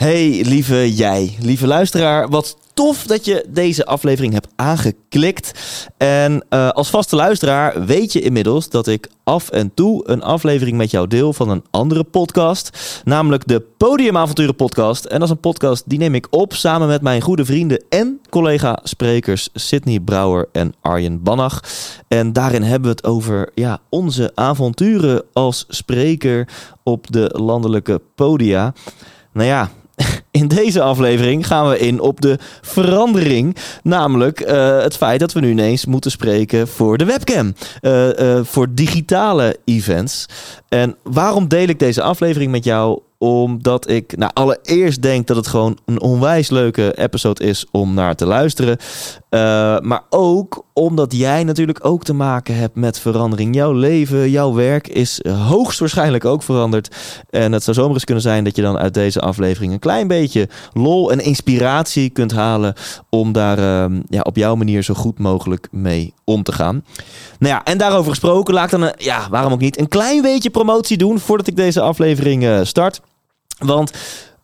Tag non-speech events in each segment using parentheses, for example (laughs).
Hey, lieve jij, lieve luisteraar. Wat tof dat je deze aflevering hebt aangeklikt. En uh, als vaste luisteraar weet je inmiddels dat ik af en toe een aflevering met jou deel van een andere podcast. Namelijk de Podiumavonturen podcast. En dat is een podcast die neem ik op samen met mijn goede vrienden en collega-sprekers Sydney Brouwer en Arjen Bannach. En daarin hebben we het over ja, onze avonturen als spreker op de landelijke podia. Nou ja, (laughs) in deze aflevering gaan we in op de verandering. Namelijk uh, het feit dat we nu ineens moeten spreken voor de webcam. Uh, uh, voor digitale events. En waarom deel ik deze aflevering met jou? Omdat ik nou, allereerst denk dat het gewoon een onwijs leuke episode is om naar te luisteren. Uh, maar ook omdat jij natuurlijk ook te maken hebt met verandering. Jouw leven, jouw werk is hoogstwaarschijnlijk ook veranderd. En het zou zomaar eens kunnen zijn dat je dan uit deze aflevering een klein beetje lol en inspiratie kunt halen. Om daar uh, ja, op jouw manier zo goed mogelijk mee om te gaan. Nou ja, en daarover gesproken, laat ik dan, een, ja, waarom ook niet, een klein beetje promotie doen voordat ik deze aflevering uh, start. Want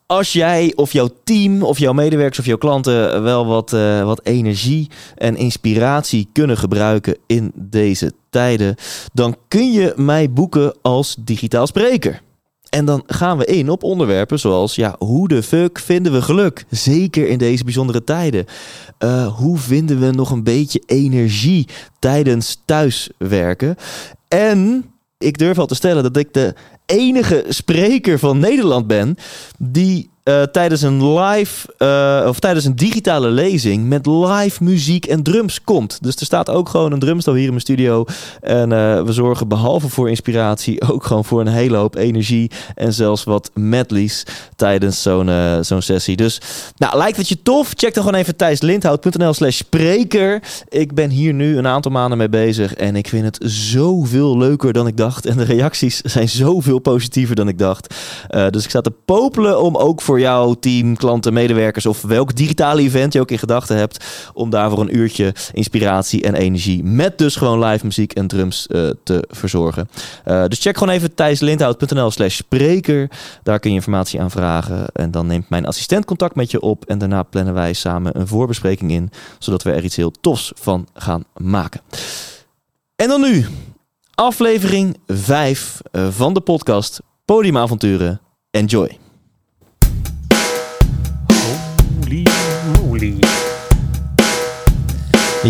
als jij of jouw team of jouw medewerkers of jouw klanten wel wat, uh, wat energie en inspiratie kunnen gebruiken in deze tijden, dan kun je mij boeken als digitaal spreker. En dan gaan we in op onderwerpen zoals, ja, hoe de fuck vinden we geluk? Zeker in deze bijzondere tijden. Uh, hoe vinden we nog een beetje energie tijdens thuiswerken? En ik durf al te stellen dat ik de enige spreker van Nederland ben die uh, tijdens een live uh, of tijdens een digitale lezing met live muziek en drums komt. Dus er staat ook gewoon een drumstel hier in mijn studio. En uh, we zorgen behalve voor inspiratie (laughs) ook gewoon voor een hele hoop energie en zelfs wat medleys tijdens zo'n zo'n sessie. Dus nou, lijkt het je tof? Check dan gewoon even thijslindhout.nl slash spreker. Ik ben hier nu een aantal maanden mee bezig en ik vind het zoveel leuker dan ik dacht. En de reacties zijn zoveel positiever dan ik dacht. dus ik sta te popelen om ook voor voor jouw team, klanten, medewerkers of welk digitale event je ook in gedachten hebt. Om daarvoor een uurtje inspiratie en energie met dus gewoon live muziek en drums uh, te verzorgen. Uh, dus check gewoon even thijslindhout.nl slash spreker. Daar kun je informatie aan vragen. En dan neemt mijn assistent contact met je op. En daarna plannen wij samen een voorbespreking in. Zodat we er iets heel tofs van gaan maken. En dan nu aflevering 5 uh, van de podcast Podiumavonturen. Enjoy.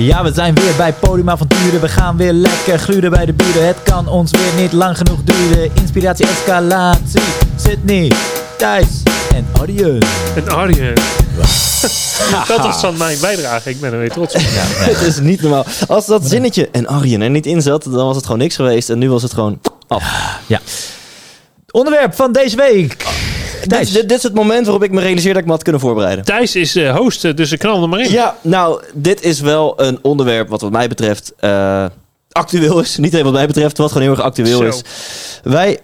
Ja, we zijn weer bij Podiumavonturen. We gaan weer lekker gluren bij de buren. Het kan ons weer niet lang genoeg duren. Inspiratie, escalatie. Sydney, Thijs en Arjen. En Arjen. dat was dan mijn bijdrage. Ik ben er weer trots op. Ja, het is niet normaal. Als dat zinnetje en Arjen er niet in zat, dan was het gewoon niks geweest. En nu was het gewoon af. Ja. Onderwerp van deze week. Dit, dit, dit, is het moment waarop ik me realiseer dat ik me had kunnen voorbereiden. Thijs is uh, host, dus ik knal er maar in. Ja, nou, dit is wel een onderwerp wat wat mij betreft uh, actueel is. Niet alleen wat mij betreft, wat gewoon heel erg actueel Zo. is. Wij,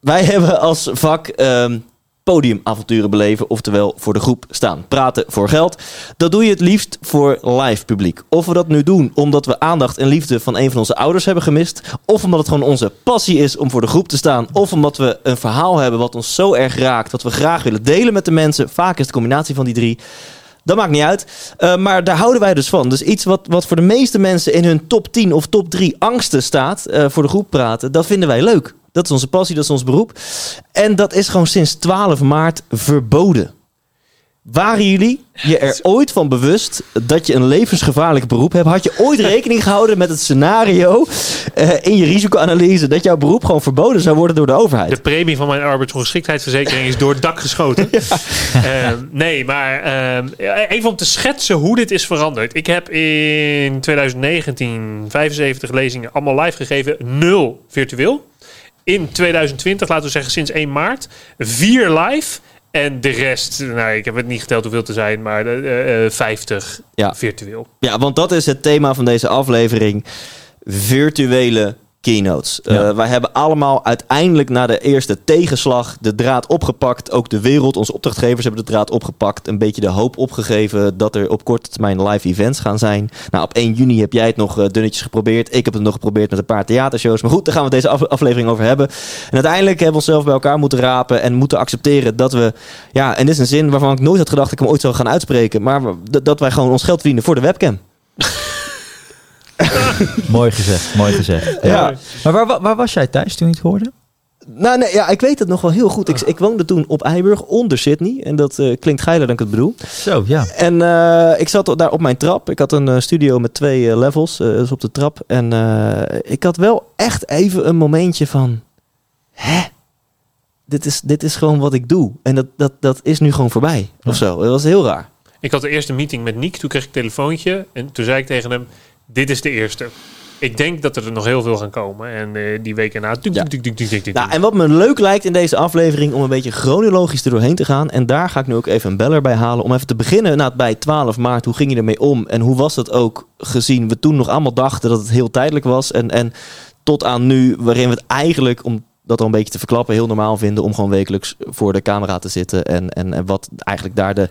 wij hebben als vak... Um, podiumavonturen beleven, oftewel voor de groep staan. Praten voor geld. Dat doe je het liefst voor live publiek. Of we dat nu doen omdat we aandacht en liefde van een van onze ouders hebben gemist, of omdat het gewoon onze passie is om voor de groep te staan, of omdat we een verhaal hebben wat ons zo erg raakt dat we graag willen delen met de mensen. Vaak is de combinatie van die drie. Dat maakt niet uit. Uh, maar daar houden wij dus van. Dus iets wat, wat voor de meeste mensen in hun top 10 of top 3 angsten staat, uh, voor de groep praten, dat vinden wij leuk. Dat is onze passie, dat is ons beroep. En dat is gewoon sinds 12 maart verboden. Waren jullie je er (laughs) ooit van bewust dat je een levensgevaarlijk beroep hebt? Had je ooit rekening gehouden met het scenario uh, in je risicoanalyse dat jouw beroep gewoon verboden zou worden door de overheid? De premie van mijn arbeidsongeschiktheidsverzekering is door het dak geschoten. (laughs) ja. uh, nee, maar uh, even om te schetsen hoe dit is veranderd. Ik heb in 2019 75 lezingen allemaal live gegeven, nul virtueel. In 2020, laten we zeggen sinds 1 maart, vier live. En de rest, nou, ik heb het niet geteld hoeveel te zijn, maar uh, uh, 50 ja. virtueel. Ja, want dat is het thema van deze aflevering. Virtuele keynotes. Ja. Eh, wij hebben allemaal uiteindelijk na de eerste tegenslag de draad opgepakt. Ook de wereld, onze opdrachtgevers hebben de draad opgepakt. Een beetje de hoop opgegeven dat er op korte termijn live events gaan zijn. Nou, op 1 juni heb jij het nog eh, dunnetjes geprobeerd. Ik heb het nog geprobeerd met een paar theatershows. Maar goed, daar gaan we deze af- aflevering over hebben. En uiteindelijk hebben we onszelf bij elkaar moeten rapen en moeten accepteren dat we, ja, en dit is een zin waarvan ik nooit had gedacht dat ik hem ooit zou gaan uitspreken, maar dat wij gewoon ons geld verdienen voor de webcam. (laughs) Mooi gezegd, mooi gezegd. Ja. Maar waar, waar was jij thuis toen je het hoorde? Nou, nee, ja, ik weet het nog wel heel goed. Ik, ik woonde toen op Eiburg onder Sydney. En dat eh, klinkt geiler dan ik het bedoel. Zo, ja. En eh, ik zat daar op mijn trap. Ik had een eh, studio met twee levels, eh, dus op de trap. En eh, ik had wel echt even een momentje van... Hè? Dit is, dit is gewoon wat ik doe. En dat, dat, dat is nu gewoon voorbij. Of zo. Dat was heel raar. Ik had de eerste meeting met Niek. Toen kreeg ik een telefoontje. En toen zei ik tegen hem: Dit is de eerste. Ik denk dat er nog heel veel gaan komen. En eh, die week erna. tuk, Ja. tuk, tuk. Nou, en wat me leuk lijkt in deze aflevering om een beetje chronologisch er doorheen te gaan. En daar ga ik nu ook even een beller bij halen. Om even te beginnen nou, bij 12 maart. Hoe ging je ermee om? En hoe was dat ook gezien we toen nog allemaal dachten dat het heel tijdelijk was. En, en tot aan nu, waarin we het eigenlijk, om dat al een beetje te verklappen, heel normaal vinden om gewoon wekelijks voor de camera te zitten. En, en, en wat eigenlijk daar de,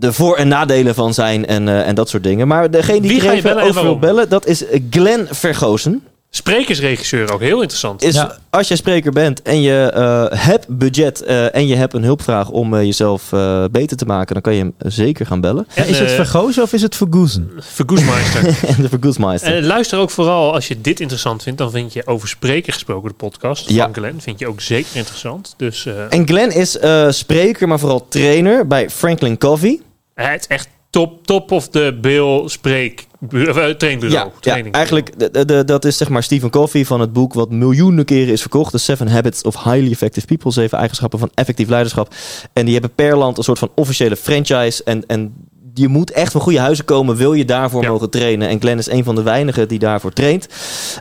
de voor- en nadelen van zijn en, eh, en dat soort dingen. Maar degene die Wie ik even over wil bellen, dat is Glenn Vergozen. Sprekersregisseur ook. Heel interessant. Is Ja. als jij spreker bent en je eh, hebt budget eh, en je hebt een hulpvraag om jezelf eh, beter te maken, dan kan je hem zeker gaan bellen. Ja, is het vergozen of is het vergoezen? Vergoesmeister. en (laughs) de Vergoedsmeister. En luister ook vooral als je dit interessant vindt. Dan vind je over spreken gesproken de podcast Ja. van Glenn. Vind je ook zeker interessant. Dus eh, En Glenn is eh, spreker, maar vooral trainer bij Franklin Covey. Het is echt top, top of the bill spreek. eh, trainbureau. Ja, ja, eigenlijk de- dat is zeg maar Stephen Covey van het boek wat miljoenen keren is verkocht. The Seven Habits of Highly Effective People. Zeven eigenschappen van effectief leiderschap. En die hebben per land een soort van officiële franchise. En, en je moet echt van goede huizen komen, wil je daarvoor Ja. mogen trainen. En Glenn is een van de weinigen die daarvoor traint.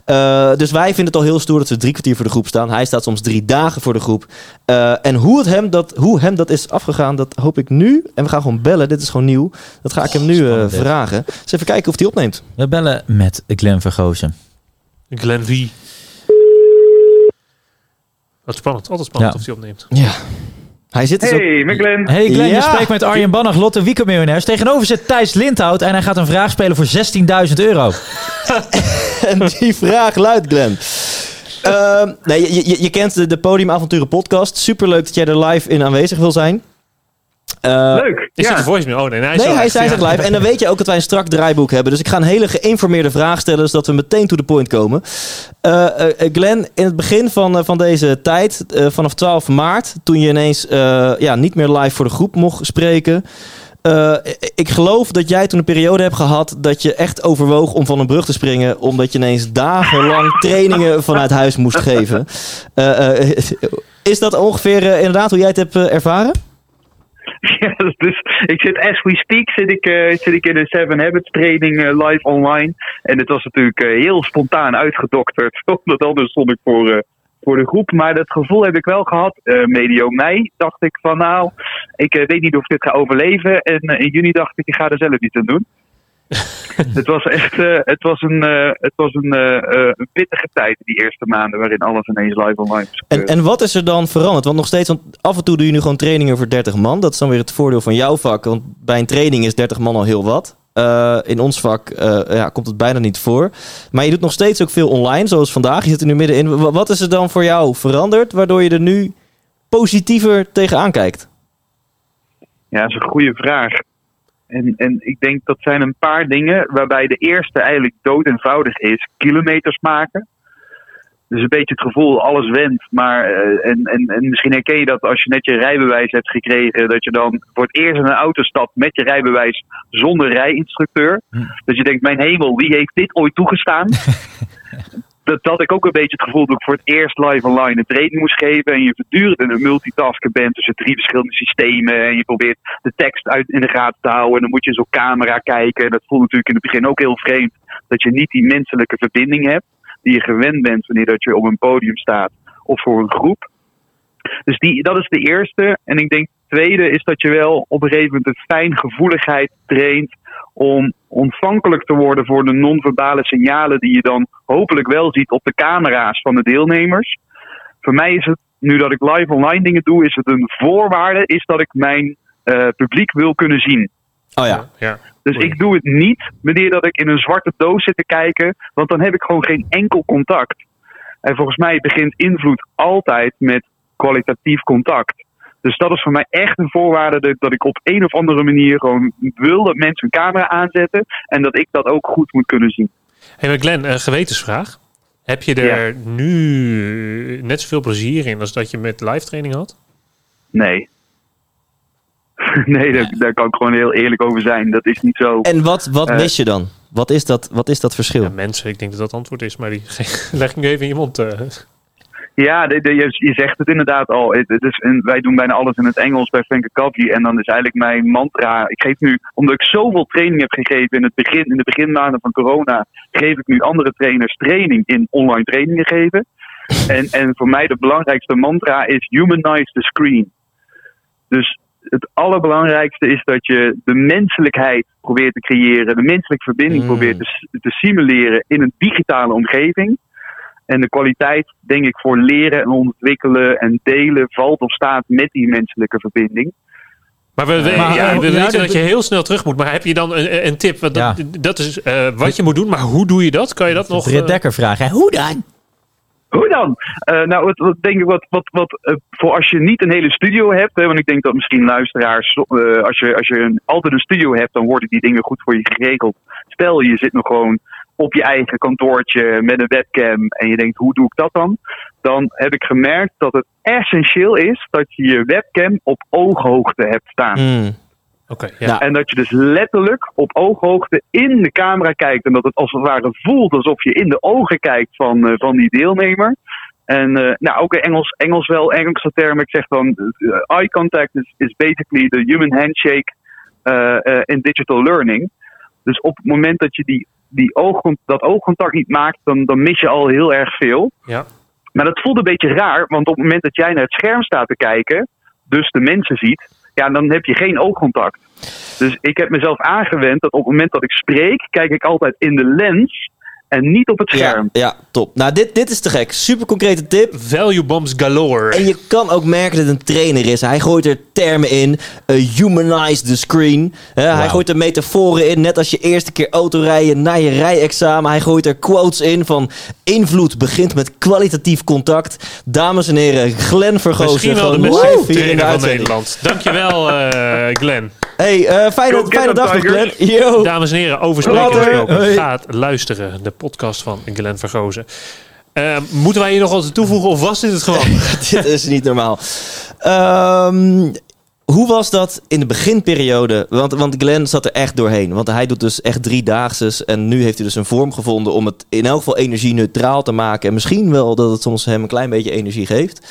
Eh, dus wij vinden het al heel stoer dat ze drie kwartier voor de groep staan. Hij staat soms drie dagen voor de groep. Eh, en hoe, het hem dat, hoe hem dat is afgegaan, dat hoop ik nu. En we gaan gewoon bellen, dit is gewoon nieuw. Dat ga ik hem nu eh, vragen. Dus even kijken of hij opneemt. We bellen met Glenn Vergozen. Glenn V. Wat spannend. Altijd spannend Ja. of hij opneemt. Ja. Hij zit dus ook... Hey, McLen. Hey Glenn, je spreekt met Arjen Bannach, Lotte Wieke Miljonairs. Tegenover zit Thijs Lindhout en hij gaat een vraag spelen voor 16.000 euro. (laughs) (laughs) En die vraag luidt, Glenn. Ehm, nee, je, je, je kent de, de Podiumavonturen podcast. Superleuk dat jij er live in aanwezig wil zijn. Eh, Leuk. Is ja. dit een voicemail? Oh nee, hij is Nee, hij ja. zich live. En dan weet je ook dat wij een strak draaiboek hebben. Dus ik ga een hele geïnformeerde vraag stellen, zodat we meteen to the point komen. Eh, Glenn, in het begin van, van deze tijd, vanaf 12 maart, toen je ineens ja, niet meer live voor de groep mocht spreken. ik geloof dat jij toen een periode hebt gehad dat je echt overwoog om van een brug te springen, omdat je ineens dagenlang (laughs) trainingen vanuit huis moest geven. Is dat ongeveer inderdaad hoe jij het hebt ervaren? (laughs) Ja, dus ik zit as we speak zit ik, eh, zit ik in de Seven Habits training eh, live online. En het was natuurlijk eh, heel spontaan uitgedokterd. (laughs) Omdat anders stond ik voor, voor de groep. Maar dat gevoel heb ik wel gehad. eh, medio mei dacht ik van nou, ik weet niet of ik dit ga overleven. En in juni dacht ik, ik ga er zelf iets aan doen. (laughs) het was echt eh, het was een, eh, het was een, eh, een pittige tijd, die eerste maanden, waarin alles ineens live online was. En, en wat is er dan veranderd? Want nog steeds, want af en toe doe je nu gewoon trainingen voor 30 man. Dat is dan weer het voordeel van jouw vak. Want bij een training is 30 man al heel wat. In ons vak ja, komt het bijna niet voor. Maar je doet nog steeds ook veel online, zoals vandaag. Je zit er nu middenin. Wa- Wat is er dan voor jou veranderd, waardoor je er nu positiever tegenaan kijkt? Ja, dat is een goede vraag. En, en ik denk dat zijn een paar dingen waarbij de eerste eigenlijk dood eenvoudig is: kilometers maken. Dus een beetje het gevoel, alles went. Maar, eh, en, en, en misschien herken je dat als je net je rijbewijs hebt gekregen, dat je dan voor het eerst in een auto stapt met je rijbewijs zonder rijinstructeur. Hm. Dat je denkt, mijn hemel, wie heeft dit ooit toegestaan? (laughs) dat had ik ook een beetje het gevoel dat ik voor het eerst live online een training moest geven. En je voortdurend een multitasken bent tussen drie verschillende systemen. En je probeert de tekst uit in de gaten te houden. En dan moet je in zo'n camera kijken. En dat voelt natuurlijk in het begin ook heel vreemd. Dat je niet die menselijke verbinding hebt. Die je gewend bent wanneer dat je op een podium staat. Of voor een groep. Dus die, dat is de eerste. En ik denk tweede is dat je wel op een gegeven moment een fijngevoeligheid traint. Om ontvankelijk te worden voor de non-verbale signalen die je dan hopelijk wel ziet op de camera's van de deelnemers. Voor mij is het, nu dat ik live online dingen doe, is het een voorwaarde is dat ik mijn eh, publiek wil kunnen zien. Oh ja. ja. Dus Oei. ik doe het niet wanneer dat ik in een zwarte doos zit te kijken, want dan heb ik gewoon geen enkel contact. En volgens mij begint invloed altijd met kwalitatief contact. Dus dat is voor mij echt een voorwaarde dat, dat ik op een of andere manier gewoon wil dat mensen een camera aanzetten en dat ik dat ook goed moet kunnen zien. Hey, maar Glenn, een gewetensvraag. Heb je er nu net zoveel plezier in als dat je met live training had? Nee. (laughs) nee, daar, daar kan ik gewoon heel eerlijk over zijn. Dat is niet zo. En wat, wat Eh. mis je dan? Wat is dat, wat is dat verschil? Ja, mensen, ik denk dat dat het antwoord is, maar die (laughs) leg ik nu even in je mond. eh. Ja, de, de- je, je zegt het inderdaad al. Het, het is een- wij doen bijna alles in het Engels bij Frank Covey. En dan is eigenlijk mijn mantra. Ik geef nu, omdat ik zoveel training heb gegeven in het begin, in de beginmaanden van corona, geef ik nu andere trainers training in online trainingen geven. En, en voor mij de belangrijkste mantra is humanize the screen. Dus het allerbelangrijkste is dat je de menselijkheid probeert te creëren, de menselijke verbinding Mm. probeert te simuleren in een digitale omgeving. En de kwaliteit, denk ik, voor leren en ontwikkelen en delen valt of staat met die menselijke verbinding. Maar we, we, Maar, ja, eh, we ja, weten dat je heel snel terug moet. Maar heb je dan een, een tip? Want dat, Ja. dat is eh, wat je moet doen, maar hoe doe je dat? Kan je dat nog... Britt eh, Dekker vragen. hè? Hoe dan? Hoe dan? Eh, nou, wat, wat denk ik wat, wat, wat eh, voor als je niet een hele studio hebt, hè, want ik denk dat misschien luisteraars, eh, als je, als je een, altijd een studio hebt, dan worden die dingen goed voor je geregeld. Stel, je zit nog gewoon op je eigen kantoortje met een webcam en je denkt, hoe doe ik dat dan? Dan heb ik gemerkt dat het essentieel is dat je je webcam op ooghoogte hebt staan. Mm. Oké, ja. Ja. En dat je dus letterlijk op ooghoogte in de camera kijkt. En dat het als het ware voelt alsof je in de ogen kijkt van, eh, van die deelnemer. En eh, nou, ook in Engels, Engels wel, Engelse termen. Ik zeg dan, eh, eye contact is, is basically the human handshake in digital learning. Dus op het moment dat je die, die oogcon- dat oogcontact niet maakt, dan, dan mis je al heel erg veel. Ja. Maar dat voelt een beetje raar, want op het moment dat jij naar het scherm staat te kijken, dus de mensen ziet, ja, dan heb je geen oogcontact. Dus ik heb mezelf aangewend dat op het moment dat ik spreek, kijk ik altijd in de lens en niet op het Ja, scherm. ja, top. Nou, dit, dit is te gek. Super concrete tip. Value bombs galore. En je kan ook merken dat het een trainer is. Hij gooit er termen in. eh, humanize the screen. Hè, Hij gooit er metaforen in. Net als je eerste keer autorijden na je rijexamen. Hij gooit er quotes in van... Invloed begint met kwalitatief contact. Dames en heren, Glenn Vergozen. Misschien wel de beste trainer van. Nederland. Dankjewel, eh Glenn. Hey, eh, fijne, fijne dag nog, Glenn. Yo. Dames en heren, over spreken Later. gesproken. Hoi. Gaat luisteren. De podcast van Glenn Vergozen. Eh, moeten wij hier nog wat toevoegen of was dit het gewoon? (laughs) Dit is niet normaal. Ehm, hoe was dat in de beginperiode? Want, want Glenn zat er echt doorheen. Want hij doet dus echt driedaagses. En nu heeft hij dus een vorm gevonden om het in elk geval energie-neutraal te maken. En misschien wel dat het soms hem een klein beetje energie geeft.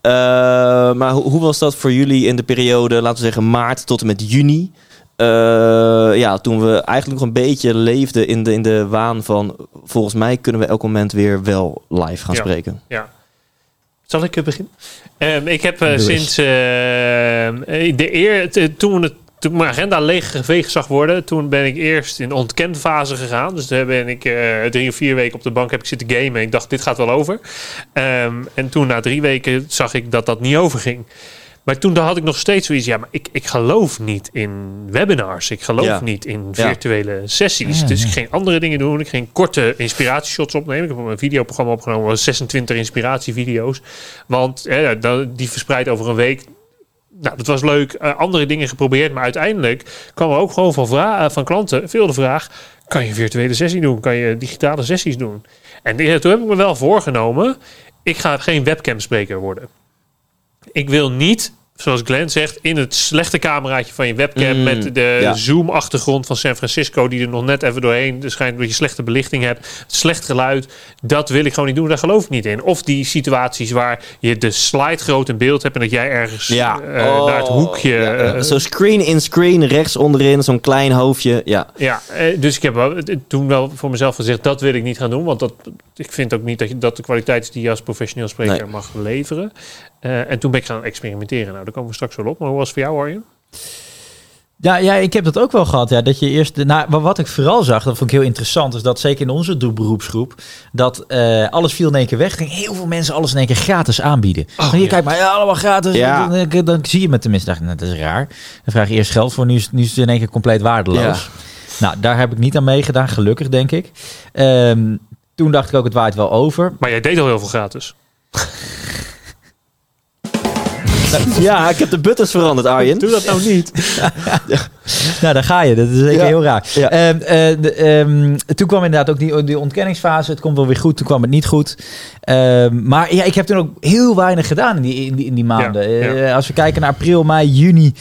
Eh, maar hoe, hoe was dat voor jullie in de periode, laten we zeggen maart tot en met juni? Eh, ja, toen we eigenlijk nog een beetje leefden in de, in de waan van... volgens mij kunnen we elk moment weer wel live gaan Ja. spreken. Ja. Zal ik eh, beginnen? Ehm, ik heb eh, sinds eh, de eer, toen, het, toen mijn agenda leeggeveegd zag worden, toen ben ik eerst in de ontkentfase gegaan. Dus daar ben ik drie of vier weken op de bank heb ik zitten gamen. Ik dacht, dit gaat wel over. Ehm, en toen na drie weken zag ik dat dat niet overging. Maar toen had ik nog steeds zoiets, ja, maar ik, ik geloof niet in webinars. Ik geloof Ja. niet in Ja. virtuele sessies. Ja, dus ja. ik ging andere dingen doen. Ik ging korte inspiratieshots opnemen. Ik heb een videoprogramma opgenomen, was 26 inspiratievideo's. Want die verspreid over een week. Nou, dat was leuk. Eh, andere dingen geprobeerd. Maar uiteindelijk kwam er ook gewoon van, vra- eh, van klanten veel de vraag... kan je een virtuele sessie doen? Kan je digitale sessies doen? En toen heb ik me wel voorgenomen... ik ga geen webcam-spreker worden. Ik wil niet, zoals Glenn zegt, in het slechte cameraatje van je webcam Mm, met de ja. Zoom-achtergrond van San Francisco, die er nog net even doorheen schijnt dat je slechte belichting hebt, slecht geluid. Dat wil ik gewoon niet doen, daar geloof ik niet in. Of die situaties waar je de slide groot in beeld hebt en dat jij ergens Ja. eh, Oh, naar het hoekje. ja. eh, Zo screen in screen, rechts onderin, zo'n klein hoofdje. Ja. Ja, eh, dus ik heb wel, toen wel voor mezelf gezegd, dat wil ik niet gaan doen. Want dat, ik vind ook niet dat, je, dat de kwaliteit die je als professioneel spreker Nee. mag leveren. Eh, en toen ben ik gaan experimenteren. Nou, daar komen we straks wel op. Maar hoe was het voor jou, Arjen? Ja, ja, ik heb dat ook wel gehad. Ja, dat je eerst. Nou, maar wat ik vooral zag, dat vond ik heel interessant, is dat zeker in onze beroepsgroep, dat eh, alles viel in één keer weg. Ging heel veel mensen alles in één keer gratis aanbieden. Oh, Van hier, ja. kijk maar, ja, allemaal gratis. Ja. Dan, dan, dan zie je me tenminste. Dacht, ik, nou, dat is raar. Dan vraag je eerst geld voor, nu is, nu is het in één keer compleet waardeloos. Ja. Nou, daar heb ik niet aan meegedaan, gelukkig denk ik. Ehm, toen dacht ik ook, het waait wel over. Maar jij deed al heel veel gratis. (laughs) Ja, ik heb de buttons veranderd, Arjen. Doe dat nou niet. (laughs) Nou, daar ga je. Dat is zeker Ja. heel raar. Ja. Ehm, eh, de, ehm, toen kwam inderdaad ook die, die ontkenningsfase. Het komt wel weer goed. Toen kwam het niet goed. Ehm, maar ja, ik heb toen ook heel weinig gedaan in die, in die, in die maanden. Eh, als we kijken naar april, mei, juni.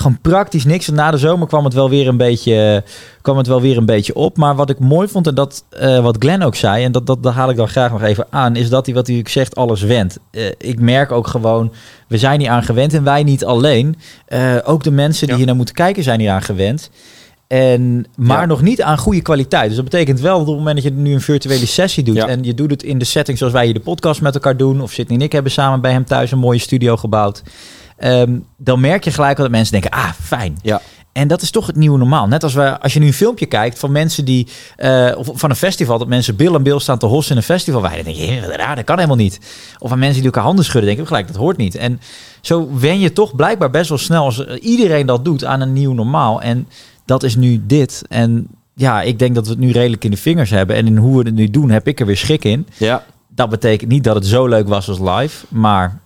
Gewoon praktisch niks. En na de zomer kwam het wel weer een beetje, kwam het wel weer een beetje op. Maar wat ik mooi vond, en dat eh, wat Glenn ook zei, en dat, dat, dat haal ik dan graag nog even aan, is dat hij wat hij zegt, alles wendt. Eh, ik merk ook gewoon, we zijn hier aan gewend en wij niet alleen. Eh, ook de mensen die Ja. hier naar moeten kijken zijn hier aan gewend. En, maar Ja. nog niet aan goede kwaliteit. Dus dat betekent wel dat op het moment dat je nu een virtuele sessie doet... Ja. en je doet het in de setting zoals wij hier de podcast met elkaar doen... of Sidney en ik hebben samen bij hem thuis een mooie studio gebouwd... ehm, dan merk je gelijk al dat mensen denken, ah, fijn. Ja. En dat is toch het nieuwe normaal. Net als we, als je nu een filmpje kijkt van mensen die, eh, of van een festival, dat mensen bil en bil staan te hossen in een festival. Waar je denkt, "Hé, wat raar, dat kan helemaal niet. Of aan mensen die elkaar handen schudden, denk ik gelijk, dat hoort niet. En zo wen je toch blijkbaar best wel snel, als iedereen dat doet, aan een nieuw normaal. En dat is nu dit. En ja, ik denk dat we het nu redelijk in de vingers hebben. En in hoe we het nu doen, heb ik er weer schik in. Ja, Dat betekent niet dat het zo leuk was als live, maar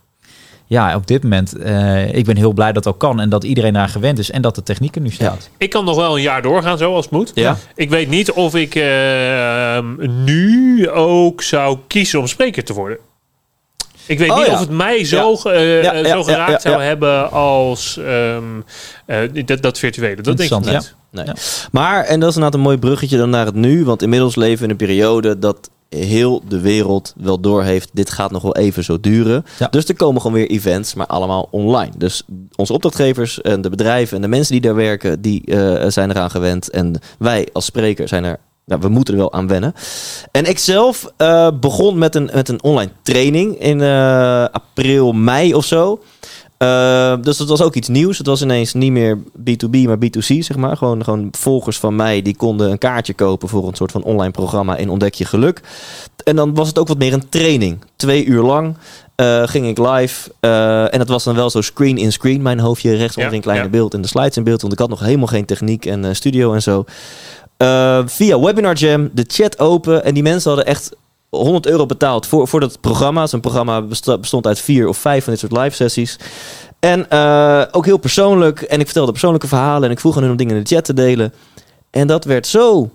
ja, op dit moment, eh, ik ben heel blij dat ook kan en dat iedereen eraan gewend is en dat de techniek er nu staat. Ik kan nog wel een jaar doorgaan zo als het moet. Ja. Ik weet niet of ik ehm, nu ook zou kiezen om spreker te worden. Ik weet Oh, niet ja. of het mij zo, eh, Ja, ja, zo ja, geraakt ja, zou ja. hebben als ehm, eh, dat, dat virtuele. Dat denk ik niet. Nee. Ja. Maar, en dat is inderdaad een mooi bruggetje dan naar het nu. Want inmiddels leven we in een periode dat heel de wereld wel doorheeft. Dit gaat nog wel even zo duren. Ja. Dus er komen gewoon weer events, maar allemaal online. Dus onze opdrachtgevers en de bedrijven en de mensen die daar werken, die eh, zijn eraan gewend. En wij als spreker zijn er. Nou, we moeten er wel aan wennen. En ik zelf eh, begon met een, met een online training in eh, april, mei of zo. Eh, dus dat was ook iets nieuws. Het was ineens niet meer B2B, maar B2C, zeg maar. Gewoon, gewoon volgers van mij die konden een kaartje kopen voor een soort van online programma in Ontdek Je Geluk. En dan was het ook wat meer een training. Twee uur lang eh, ging ik live. eh, en het was dan wel zo screen in screen. Mijn hoofdje rechts onder Ja, in kleine ja. beeld en de slides in beeld. Want ik had nog helemaal geen techniek en studio en zo. Via Webinar Jam, de chat open. En die mensen hadden echt 100 euro betaald voor, voor dat programma. Zo'n programma bestond uit vier of vijf van dit soort live sessies. En eh, ook heel persoonlijk. En ik vertelde persoonlijke verhalen. En ik vroeg aan hun om dingen in de chat te delen. En dat werd zo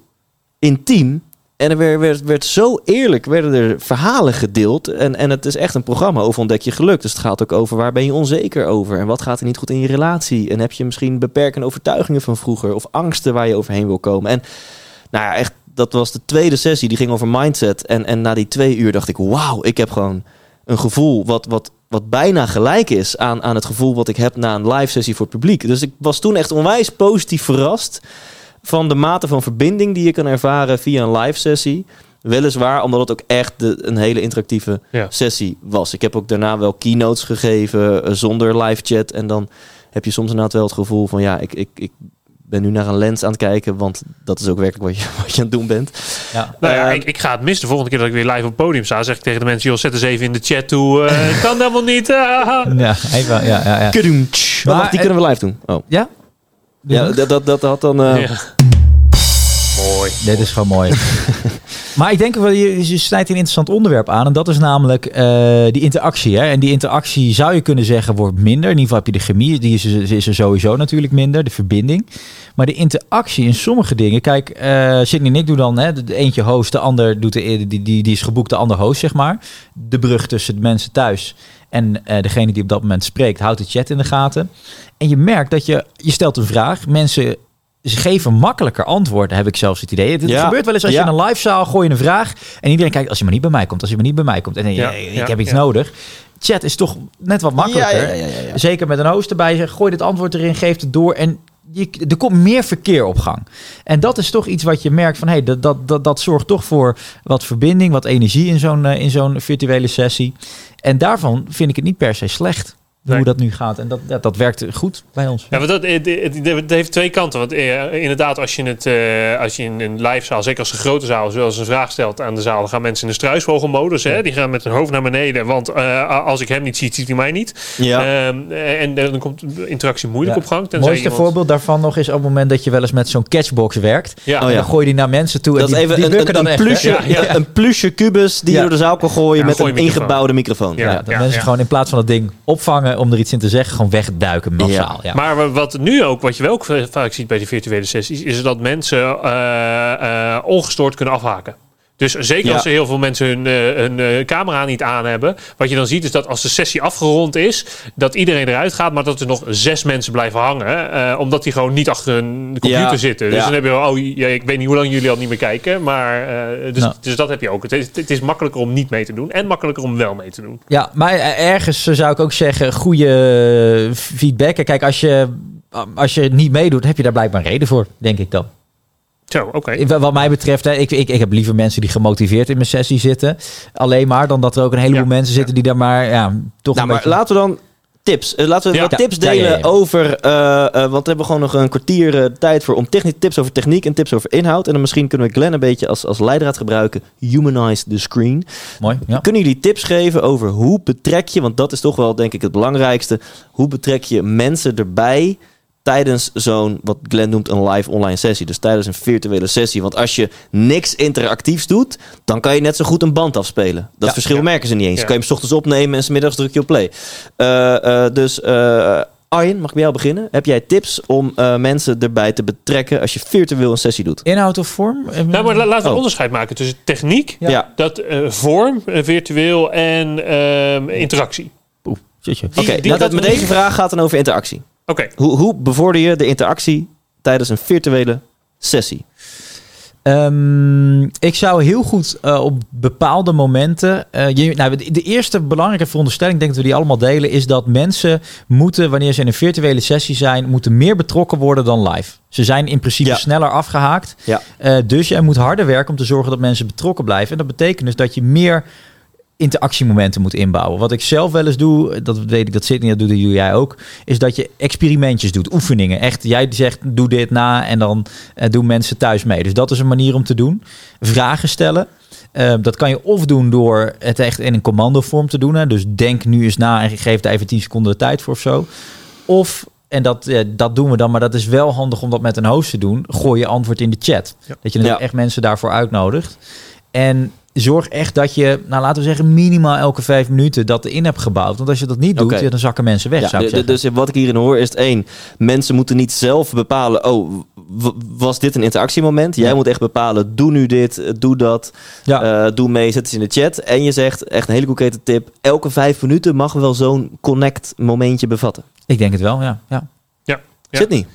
intiem. En er werd, werd, werd zo eerlijk, werden er verhalen gedeeld. En, en het is echt een programma over ontdek je geluk. Dus het gaat ook over waar ben je onzeker over. En wat gaat er niet goed in je relatie. En heb je misschien beperkende overtuigingen van vroeger. Of angsten waar je overheen wil komen. En nou ja, echt, dat was de tweede sessie. Die ging over mindset. En, en na die twee uur dacht ik, wauw, ik heb gewoon een gevoel wat, wat, wat bijna gelijk is aan, aan het gevoel wat ik heb na een live sessie voor het publiek. Dus ik was toen echt onwijs positief verrast van de mate van verbinding die je kan ervaren via een live sessie. Weliswaar, omdat het ook echt de, een hele interactieve Ja. sessie was. Ik heb ook daarna wel keynotes gegeven eh, zonder live chat. En dan heb je soms inderdaad wel het gevoel van ja, ik, ik, ik ben nu naar een lens aan het kijken. Want dat is ook werkelijk wat je, (laughs) wat je aan het doen bent. Ja. Nou ja, Ehm, ik, ik ga het missen. De volgende keer dat ik weer live op het podium sta, zeg ik tegen de mensen: joh, zet eens even in de chat toe. eh, (laughs) kan helemaal niet. ah. Ja, even, ja, ja, ja. Maar, wacht, die eh, kunnen we live doen. Oh. Ja? Ja, dat, dat, dat had dan... eh, Ja. Mooi. Dit is gewoon mooi. (laughs) maar ik denk wel, je, snijdt een interessant onderwerp aan. En dat is namelijk eh, die interactie. Hè? En die interactie zou je kunnen zeggen wordt minder. In ieder geval heb je de chemie, die is, er sowieso natuurlijk minder. De verbinding. Maar de interactie in sommige dingen. Kijk, eh Sidney en ik doen dan hè, de, eentje host, de ander doet de, die, die, die is geboekt, de ander host, zeg maar. De brug tussen de mensen thuis en eh, degene die op dat moment spreekt, houdt de chat in de gaten. En je merkt dat je, je stelt een vraag, mensen ze geven makkelijker antwoorden, heb ik zelfs het idee. Het, het Ja. gebeurt wel eens als Ja. je in een live zaal gooi je een vraag en iedereen kijkt als je maar niet bij mij komt, als je maar niet bij mij komt. En Ja, ik heb iets nodig. Chat is toch net wat makkelijker. Zeker met een host erbij. Gooi dit antwoord erin, geef het door en je, er komt meer verkeer op gang. En dat is toch iets wat je merkt van hey, dat, dat, dat, dat zorgt toch voor wat verbinding, wat energie in zo'n eh, in zo'n virtuele sessie. En daarvan vind ik het niet per se slecht. Hoe Nee. dat nu gaat. En dat, dat, dat werkt goed bij ons. Ja, want dat, het, het, het heeft twee kanten. Want eh, inderdaad, als je, het, eh, als je in een livezaal, zeker als een grote zaal, zoals een vraag stelt aan de zaal, dan gaan mensen in de struisvogelmodus. Hè? Die gaan met hun hoofd naar beneden. Want eh, als ik hem niet zie, ziet hij mij niet. Ja. Ehm, en dan komt de interactie moeilijk Ja. op gang. Het mooiste iemand- voorbeeld daarvan nog is op het moment dat je wel eens met zo'n catchbox werkt. Ja. Oh, En ja. dan gooi je die naar mensen toe. En Dat is die, even die een, dan een, plusje, hè? Ja, ja. een plusje kubus die Ja. je door de zaal kan gooien Ja, met een microfoon. ingebouwde microfoon. Ja. Ja, dat mensen gewoon in plaats van dat ding opvangen om er iets in te zeggen, gewoon wegduiken massaal. Ja. Maar wa- wat nu ook, wat je wel ook vaak ziet bij die virtuele sessies, is dat mensen eh, eh, ongestoord kunnen afhaken. Dus zeker Ja. als er heel veel mensen hun, eh, hun eh, camera niet aan hebben. Wat je dan ziet is dat als de sessie afgerond is, dat iedereen eruit gaat, maar dat er nog zes mensen blijven hangen. eh, omdat die gewoon niet achter een computer Ja. zitten. Dus Ja. dan heb je wel, oh ja, ik weet niet hoe lang jullie al niet meer kijken. Maar dus, Nou. dus dat heb je ook. Het is, het is makkelijker om niet mee te doen en makkelijker om wel mee te doen. Ja, maar ergens zou ik ook zeggen, goede feedback. Kijk, als je, als je niet meedoet, heb je daar blijkbaar een reden voor, denk ik dan. Zo, oké. Wat mij betreft, hè, ik, ik, ik heb liever mensen die gemotiveerd in mijn sessie zitten. Alleen maar dan dat er ook een heleboel Ja, mensen zitten die daar maar ja, toch Nou, een maar beetje... laten we dan tips. Eh, laten we Ja. wat tips Ja, delen ja, ja. over. eh, eh, want we hebben gewoon nog een kwartier tijd voor om technisch tips over techniek en tips over inhoud. En dan misschien kunnen we Glenn een beetje als, als leidraad gebruiken. Humanize the screen. Mooi, ja. Kunnen jullie tips geven over hoe betrek je, want dat is toch wel denk ik het belangrijkste. Hoe betrek je mensen erbij tijdens zo'n, wat Glenn noemt, een live online sessie. Dus tijdens een virtuele sessie. Want als je niks interactiefs doet, dan kan je net zo goed een band afspelen. Dat Ja. verschil Ja. merken ze niet eens. Ja. Kan je hem 's ochtends opnemen en 's middags druk je op play. Eh, eh, dus eh Arjen, mag ik bij jou beginnen? Heb jij tips om eh, mensen erbij te betrekken als je virtueel een sessie doet? Inhoud of vorm? Nou, maar la- laten we Oh. een onderscheid maken tussen techniek, dat eh, vorm, virtueel en ehm, interactie. Oeh, Oké, die nou, dat- met deze vraag gaat dan over interactie. Oké, Hoe, hoe bevorder je de interactie tijdens een virtuele sessie? Ehm, ik zou heel goed eh, op bepaalde momenten. eh, je, nou, de, eerste belangrijke veronderstelling, ik denk dat we die allemaal delen, is dat mensen moeten, wanneer ze in een virtuele sessie zijn, moeten meer betrokken worden dan live. Ze zijn in principe Ja. sneller afgehaakt. Ja. Eh, dus jij moet harder werken om te zorgen dat mensen betrokken blijven. En dat betekent dus dat je meer interactiemomenten moet inbouwen. Wat ik zelf wel eens doe, dat weet ik dat Sydney dat doet, dat doe jij ook, is dat je experimentjes doet, oefeningen. Echt, jij zegt doe dit na en dan eh, doen mensen thuis mee. Dus dat is een manier om te doen. Vragen stellen. Eh, dat kan je of doen door het echt in een commandovorm te doen. Hè. Dus denk nu eens na en geef er even 10 seconden de tijd voor of zo. Of, en dat, eh, dat doen we dan, maar dat is wel handig om dat met een host te doen. Gooi je antwoord in de chat. Ja. Dat je Ja. echt mensen daarvoor uitnodigt. En zorg echt dat je, nou laten we zeggen, minimaal elke vijf minuten dat in hebt gebouwd. Want als je dat niet doet, ja, dan zakken mensen weg, Ja, zou ik dus wat ik hierin hoor is het één. Mensen moeten niet zelf bepalen, oh, was dit een interactiemoment? Jij Ja. moet echt bepalen, doe nu dit, eh, doe dat, ja. eh, doe mee, zet eens in de chat. En je zegt, echt een hele concrete tip, elke vijf minuten mag wel zo'n connect momentje bevatten. ik denk het wel, ja. ja. Ja. Sydney?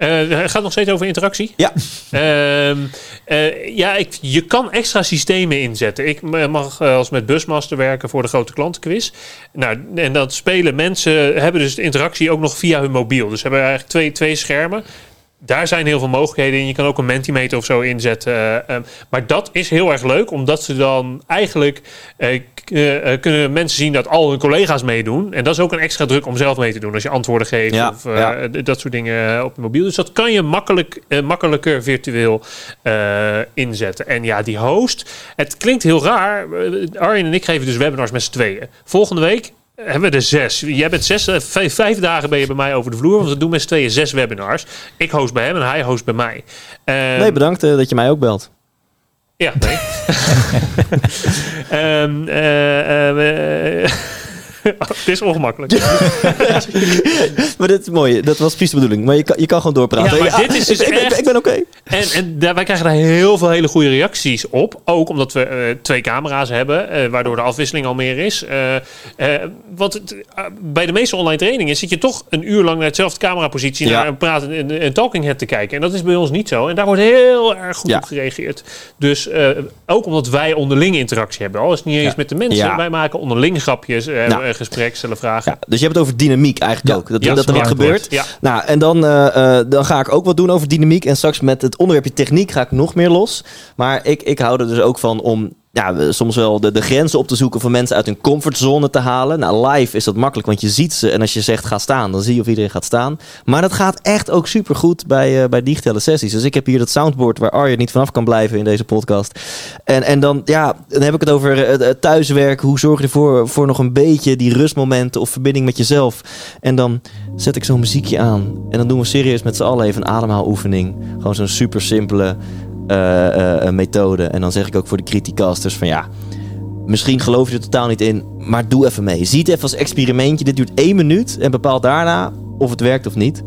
Eh, het gaat nog steeds over interactie. Ja. Ehm, eh, ja, ik, je kan extra systemen inzetten. Ik mag eh, als met Busmaster werken voor de grote klantenquiz. Nou, en dat spelen mensen hebben dus de interactie ook nog via hun mobiel. Dus ze hebben eigenlijk twee, twee schermen. Daar zijn heel veel mogelijkheden in. Je kan ook een Mentimeter of zo inzetten. eh, ehm, maar dat is heel erg leuk, omdat ze dan eigenlijk eh, kunnen mensen zien dat al hun collega's meedoen. En dat is ook een extra druk om zelf mee te doen als je antwoorden geeft Ja, of ja. dat soort dingen op je mobiel. Dus dat kan je makkelijk, makkelijker virtueel inzetten. En ja, die host, het klinkt heel raar. Arjen en ik geven dus webinars met z'n tweeën. Volgende week hebben we er zes. Jij bent zes, eh, vijf, vijf dagen ben je bij mij over de vloer. Want we doen met z'n tweeën zes webinars. Ik host bij hem en hij host bij mij. Ehm, nee, bedankt eh, dat je mij ook belt. ja, nee. (laughs) Eh, (laughs) het is ongemakkelijk. (laughs) maar dit is mooi, dat was precies de bedoeling. Maar je kan, je kan gewoon doorpraten. Ja, maar dit is dus ik, echt- ik ben oké. En, en daar, wij krijgen daar heel veel hele goede reacties op. Ook omdat we eh, twee camera's hebben, eh, waardoor de afwisseling al meer is. Want het, bij de meeste online trainingen zit je toch een uur lang naar hetzelfde camerapositie Ja. naar een praten en een talking head te kijken. En dat is bij ons niet zo. En daar wordt heel erg goed Ja. op gereageerd. Dus ook omdat wij onderling interactie hebben. Al is het niet eens met de mensen. Wij maken onderling grapjes, Nou. Eh, gesprek, stellen vragen. Ja, dus je hebt het over dynamiek eigenlijk ook. Dat, dat er wat gebeurt. Ja. Nou, en dan, eh, eh, dan ga ik ook wat doen over dynamiek. En straks met het onderwerpje techniek ga ik nog meer los. Maar ik, ik hou er dus ook van om ja, soms wel de, de grenzen op te zoeken van mensen uit hun comfortzone te halen. Nou, live is dat makkelijk, want je ziet ze. En als je zegt ga staan, dan zie je of iedereen gaat staan. Maar dat gaat echt ook supergoed bij, eh, bij digitale sessies. Dus ik heb hier dat soundboard waar Arjen niet vanaf kan blijven in deze podcast. En, en dan, ja, dan heb ik het over eh, het thuiswerken. Hoe zorg je ervoor voor nog een beetje die rustmomenten of verbinding met jezelf. En dan zet ik zo'n muziekje aan. En dan doen we serieus met z'n allen even een ademhaaloefening. Gewoon zo'n super simpele methode. En dan zeg ik ook voor de criticasters van ja, misschien geloof je er totaal niet in, maar doe even mee. Zie het even als experimentje. Dit duurt één minuut en bepaal daarna of het werkt of niet.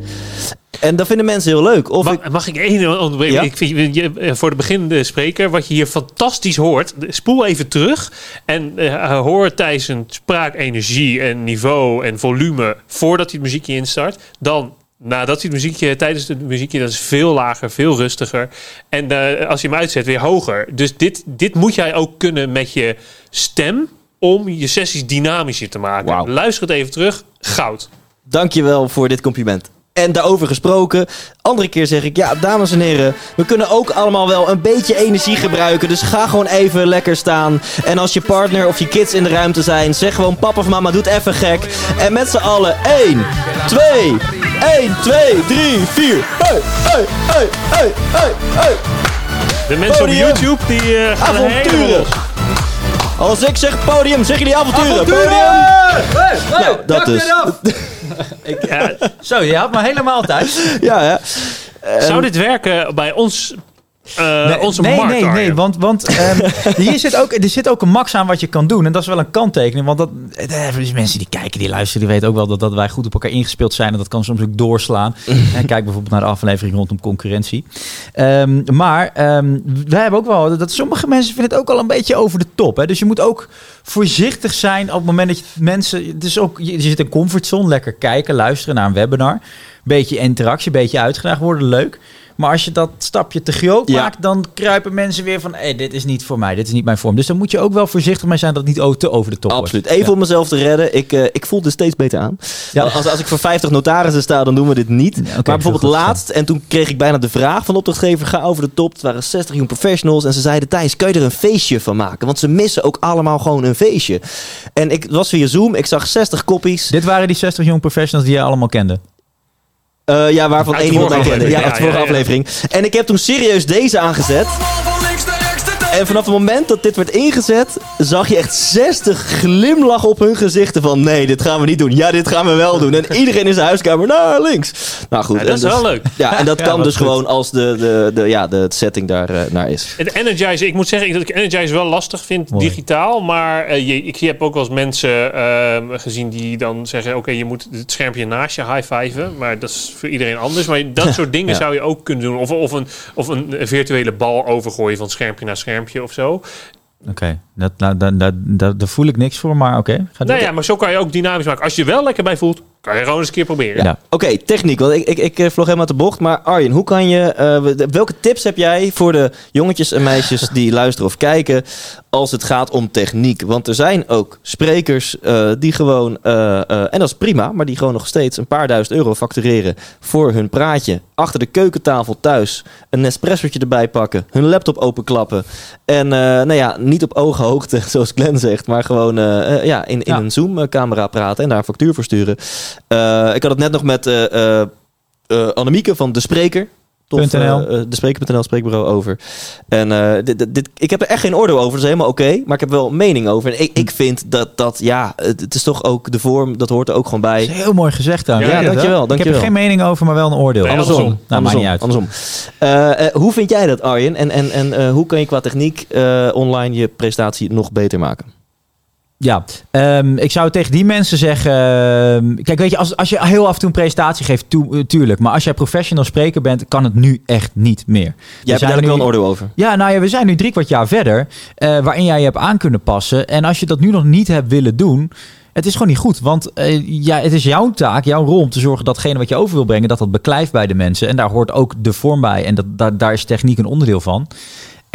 En dat vinden mensen heel leuk. Of Mag, ik, mag ik één onderbreken? Ja? Ik vind, je, eh, voor de beginnende spreker, wat je hier fantastisch hoort, spoel even terug en eh, hoor Thijs een spraak, energie en niveau en volume voordat hij het muziekje instart. Dan nadat hij het muziekje, tijdens het muziekje, dat is veel lager, veel rustiger. En eh, als je hem uitzet, weer hoger. Dus dit, dit moet jij ook kunnen met je stem om je sessies dynamischer te maken. Luister het even terug. Goud. dankjewel voor dit compliment. En daarover gesproken, andere keer zeg ik, ja, dames en heren, we kunnen ook allemaal wel een beetje energie gebruiken. Dus ga gewoon even lekker staan. En als je partner of je kids in de ruimte zijn, zeg gewoon papa of mama, doe het even gek. En met z'n allen, 1, 2, 1, 2, 3, 4. Hey, hey, hey, hey, hey, hey. De mensen Podium. op YouTube die gaan helemaal Avonturen. Als ik zeg podium, zeg jullie avonturen. Podium. Nou, dat (laughs) (laughs) Ja, Zo, je had me helemaal thuis. Ja, ja. Zou dit werken bij ons, eh, Nee, onze nee, markt? nee, nee, want, want (laughs) ehm, hier zit ook, er zit ook een max aan wat je kan doen. En dat is wel een kanttekening. Want dat, eh, dus mensen die kijken, die luisteren, die weten ook wel dat, dat wij goed op elkaar ingespeeld zijn. En dat kan soms ook doorslaan. (laughs) en kijk bijvoorbeeld naar de aflevering rondom concurrentie. Ehm, maar ehm, wij hebben ook wel, dat sommige mensen vinden het ook al een beetje over de top. Hè? Dus je moet ook voorzichtig zijn op het moment dat je mensen... Het is ook, je, je zit in comfortzone, lekker kijken, luisteren naar een webinar. Beetje interactie, beetje uitgedaagd worden, leuk. Maar als je dat stapje te groot Ja. maakt, dan kruipen mensen weer van... Hey, dit is niet voor mij, dit is niet mijn vorm. Dus dan moet je ook wel voorzichtig mee zijn dat het niet te over de top Absoluut. Even om mezelf te redden. Ik, eh, ik voel het steeds beter aan. Ja. Als, als ik voor 50 notarissen sta, dan doen we dit niet. maar bijvoorbeeld laatst, en toen kreeg ik bijna de vraag van de opdrachtgever... ga over de top. Het waren 60 young professionals. En ze zeiden, Thijs, kun je er een feestje van maken? Want ze missen ook allemaal gewoon een feestje. En ik was via Zoom, ik zag 60 kopies. Dit waren die 60 jong professionals die je allemaal kende. Eh, ja, waarvan één iemand mij kende. Ja, uit de vorige aflevering. En ik heb toen serieus deze aangezet. En vanaf het moment dat dit werd ingezet, zag je echt 60 glimlachen op hun gezichten van nee, dit gaan we niet doen. Ja, dit gaan we wel doen. En iedereen in zijn huiskamer naar links. Nou goed. Ja, dat is dus- wel leuk. Ja, en dat (laughs) Ja, kan dus goed. gewoon als de, de, de, ja, de setting daar eh, naar is. Het Energize, ik moet zeggen dat ik Energize wel lastig vind Mooi. digitaal. Maar eh, je, ik heb ook wel eens mensen ehm, gezien die dan zeggen... oké, je moet het schermpje naast je high-fiven. Maar dat is voor iedereen anders. Maar dat soort dingen Ja. zou je ook kunnen doen. Of, of, een, of een virtuele bal overgooien van schermpje naar schermpje of zo. Oké, dat, nou, daar, daar, voel ik niks voor, maar oké. ga Nou door. ja, maar zo kan je ook dynamisch maken. Als je je wel lekker bij voelt, kan je gewoon eens een keer proberen. Ja. Oké, techniek. Want ik, ik, ik eh, vlog helemaal uit de bocht. Maar Arjen, hoe kan je, eh, de- welke tips heb jij voor de jongetjes en meisjes die (laughs) luisteren of kijken als het gaat om techniek? Want er zijn ook sprekers eh, die gewoon, eh, eh, en dat is prima, maar die gewoon nog steeds een paar duizend euro factureren voor hun praatje. Achter de keukentafel thuis een Nespressootje erbij pakken, hun laptop openklappen. En eh, nou ja, niet op ooghoogte, (laughs) zoals Glenn zegt, maar gewoon eh, eh, ja, in, in Ja. een Zoom-camera praten en daar een factuur voor sturen. Eh, ik had het net nog met eh eh, eh, Annemieke van De Spreker. Tof, de Spreker.nl spreekbureau over. En eh, dit, dit, ik heb er echt geen oordeel over. Dat is helemaal oké. maar ik heb wel een mening over. En ik, ik vind dat dat, ja, het, het is toch ook de vorm. Dat hoort er ook gewoon Dat bij. is heel mooi gezegd dan. Ja, dankjewel, Ik heb er geen mening over, maar wel een oordeel. Nee, Andersom. andersom. Nou, maakt niet uit. Andersom. Eh, eh, hoe vind jij dat, Arjen? En, en, en eh, hoe kan je qua techniek eh, online je presentatie nog beter maken? Ja, ehm, ik zou tegen die mensen zeggen... ehm, kijk, weet je, als, als je heel af en toe een presentatie geeft, eh, tuurlijk. Maar als jij professional spreker bent, kan het nu echt niet meer. Jij hebt zijn eigenlijk wel nu- een oordeel over. Ja, nou ja, we zijn nu drie kwart jaar verder, eh, waarin jij je hebt aan kunnen passen. En als je dat nu nog niet hebt willen doen, het is gewoon niet goed. Want eh, ja, het is jouw taak, jouw rol om te zorgen dat datgene wat je over wil brengen, dat dat beklijft bij de mensen. En daar hoort ook de vorm bij. En dat, daar, daar is techniek een onderdeel van.